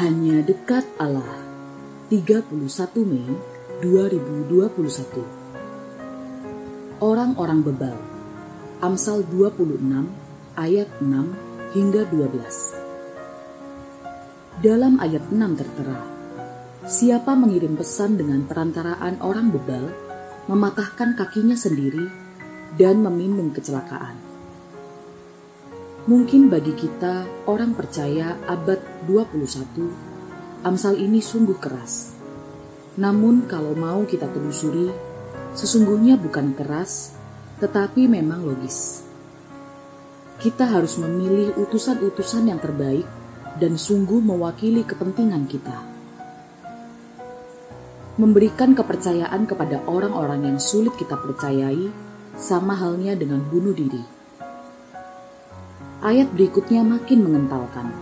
Hanya dekat Allah. 31 Mei 2021. Orang-orang bebal. Amsal 26 ayat 6 hingga 12. Dalam ayat 6 tertera, siapa mengirim pesan dengan perantaraan orang bebal, mematahkan kakinya sendiri dan meminum kecelakaan. Mungkin bagi kita, orang percaya abad 21, Amsal ini sungguh keras. Namun kalau mau kita telusuri, sesungguhnya bukan keras, tetapi memang logis. Kita harus memilih utusan-utusan yang terbaik dan sungguh mewakili kepentingan kita. Memberikan kepercayaan kepada orang-orang yang sulit kita percayai, sama halnya dengan bunuh diri. Ayat berikutnya makin mengentalkan.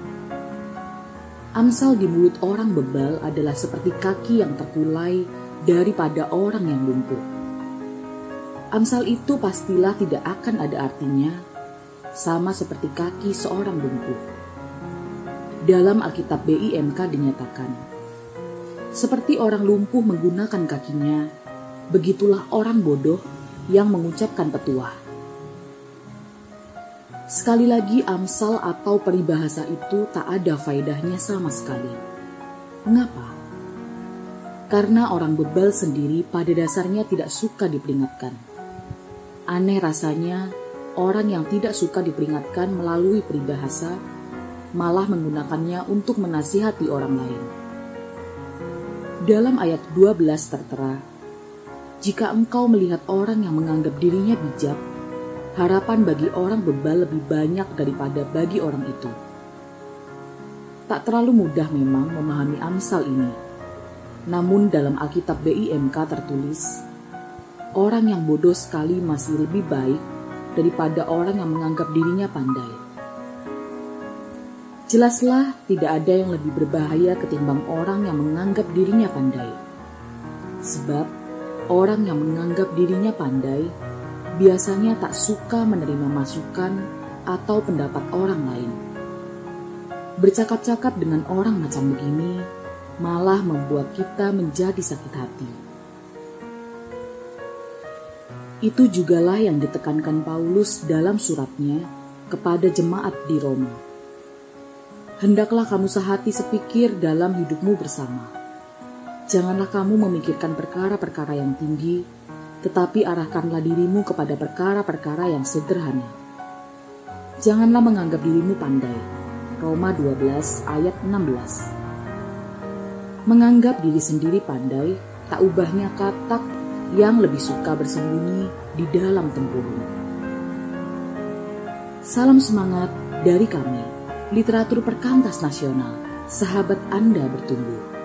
Amsal di mulut orang bebal adalah seperti kaki yang terkulai daripada orang yang lumpuh. Amsal itu pastilah tidak akan ada artinya, sama seperti kaki seorang lumpuh. Dalam Alkitab BIMK dinyatakan, seperti orang lumpuh menggunakan kakinya, begitulah orang bodoh yang mengucapkan petuah. Sekali lagi Amsal atau peribahasa itu tak ada faedahnya sama sekali. Mengapa? Karena orang bebal sendiri pada dasarnya tidak suka diperingatkan. Aneh rasanya orang yang tidak suka diperingatkan melalui peribahasa malah menggunakannya untuk menasihati orang lain. Dalam ayat 12 tertera, jika engkau melihat orang yang menganggap dirinya bijak, harapan bagi orang bebal lebih banyak daripada bagi orang itu. Tak terlalu mudah memang memahami Amsal ini. Namun dalam Alkitab BIMK tertulis, orang yang bodoh sekali masih lebih baik daripada orang yang menganggap dirinya pandai. Jelaslah tidak ada yang lebih berbahaya ketimbang orang yang menganggap dirinya pandai. Sebab orang yang menganggap dirinya pandai biasanya tak suka menerima masukan atau pendapat orang lain. Bercakap-cakap dengan orang macam begini malah membuat kita menjadi sakit hati. Itu jugalah yang ditekankan Paulus dalam suratnya kepada jemaat di Roma. Hendaklah kamu sehati sepikir dalam hidupmu bersama. Janganlah kamu memikirkan perkara-perkara yang tinggi, tetapi arahkanlah dirimu kepada perkara-perkara yang sederhana. Janganlah menganggap dirimu pandai. Roma 12 ayat 16 Menganggap diri sendiri pandai tak ubahnya katak yang lebih suka bersembunyi di dalam tempurung. Salam semangat dari kami, literatur perkantas nasional, sahabat Anda bertumbuh.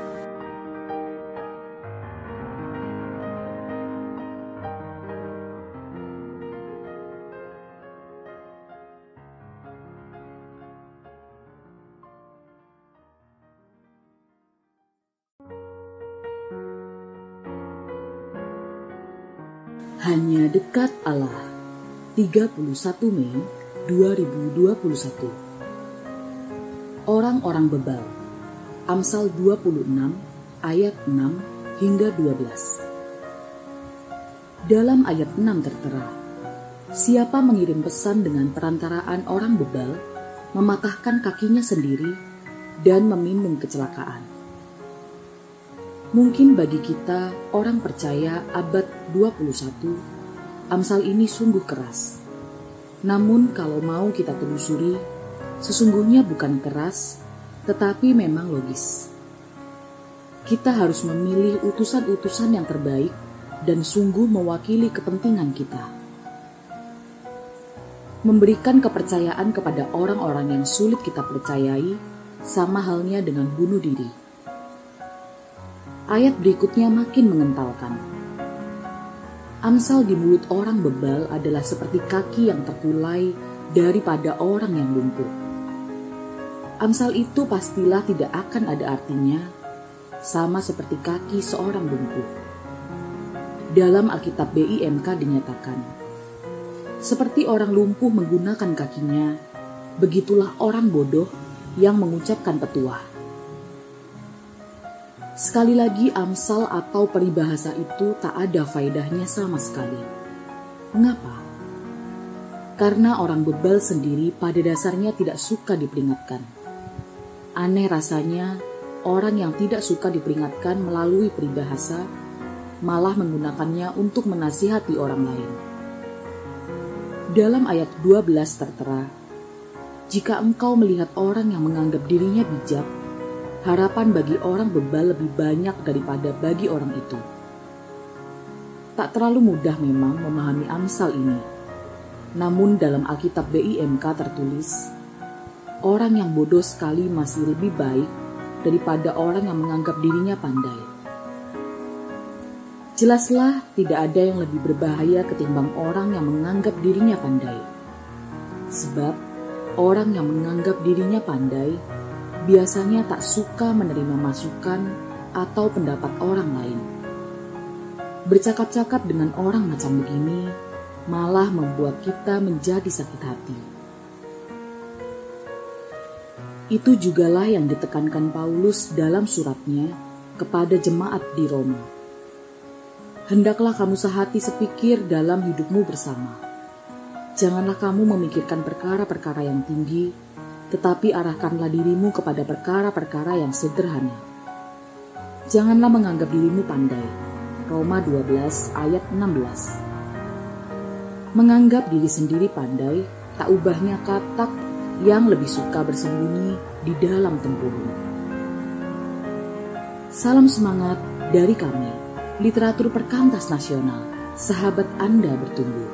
Hanya dekat Allah. 31 Mei 2021. Orang-orang bebal. Amsal 26 ayat 6 hingga 12. Dalam ayat 6 tertera, siapa mengirim pesan dengan perantaraan orang bebal, mematahkan kakinya sendiri dan meminum kecelakaan. Mungkin bagi kita, orang percaya abad 21, Amsal ini sungguh keras. Namun kalau mau kita telusuri, sesungguhnya bukan keras, tetapi memang logis. Kita harus memilih utusan-utusan yang terbaik dan sungguh mewakili kepentingan kita. Memberikan kepercayaan kepada orang-orang yang sulit kita percayai, sama halnya dengan bunuh diri Ayat berikutnya makin mengentalkan. Amsal di mulut orang bebal adalah seperti kaki yang terkulai daripada orang yang lumpuh. Amsal itu pastilah tidak akan ada artinya, sama seperti kaki seorang lumpuh. Dalam Alkitab BIMK dinyatakan, seperti orang lumpuh menggunakan kakinya, begitulah orang bodoh yang mengucapkan petuah. Sekali lagi amsal atau peribahasa itu tak ada faedahnya sama sekali. Mengapa? Karena orang bebal sendiri pada dasarnya tidak suka diperingatkan. Aneh rasanya, orang yang tidak suka diperingatkan melalui peribahasa malah menggunakannya untuk menasihati orang lain. Dalam ayat 12 tertera, jika engkau melihat orang yang menganggap dirinya bijak, harapan bagi orang bebal lebih banyak daripada bagi orang itu. Tak terlalu mudah memang memahami amsal ini. Namun dalam Alkitab BIMK tertulis, orang yang bodoh sekali masih lebih baik daripada orang yang menganggap dirinya pandai. Jelaslah tidak ada yang lebih berbahaya ketimbang orang yang menganggap dirinya pandai. Sebab orang yang menganggap dirinya pandai biasanya tak suka menerima masukan atau pendapat orang lain. Bercakap-cakap dengan orang macam begini malah membuat kita menjadi sakit hati. Itu jugalah yang ditekankan Paulus dalam suratnya kepada jemaat di Roma hendaklah kamu sehati sepikir dalam hidupmu bersama. Janganlah kamu memikirkan perkara-perkara yang tinggi, tetapi arahkanlah dirimu kepada perkara-perkara yang sederhana. Janganlah menganggap dirimu pandai. Roma 12 ayat 16 Menganggap diri sendiri pandai, tak ubahnya katak yang lebih suka bersembunyi di dalam tempurung. Salam semangat dari kami literatur perkantas nasional, sahabat Anda bertumbuh.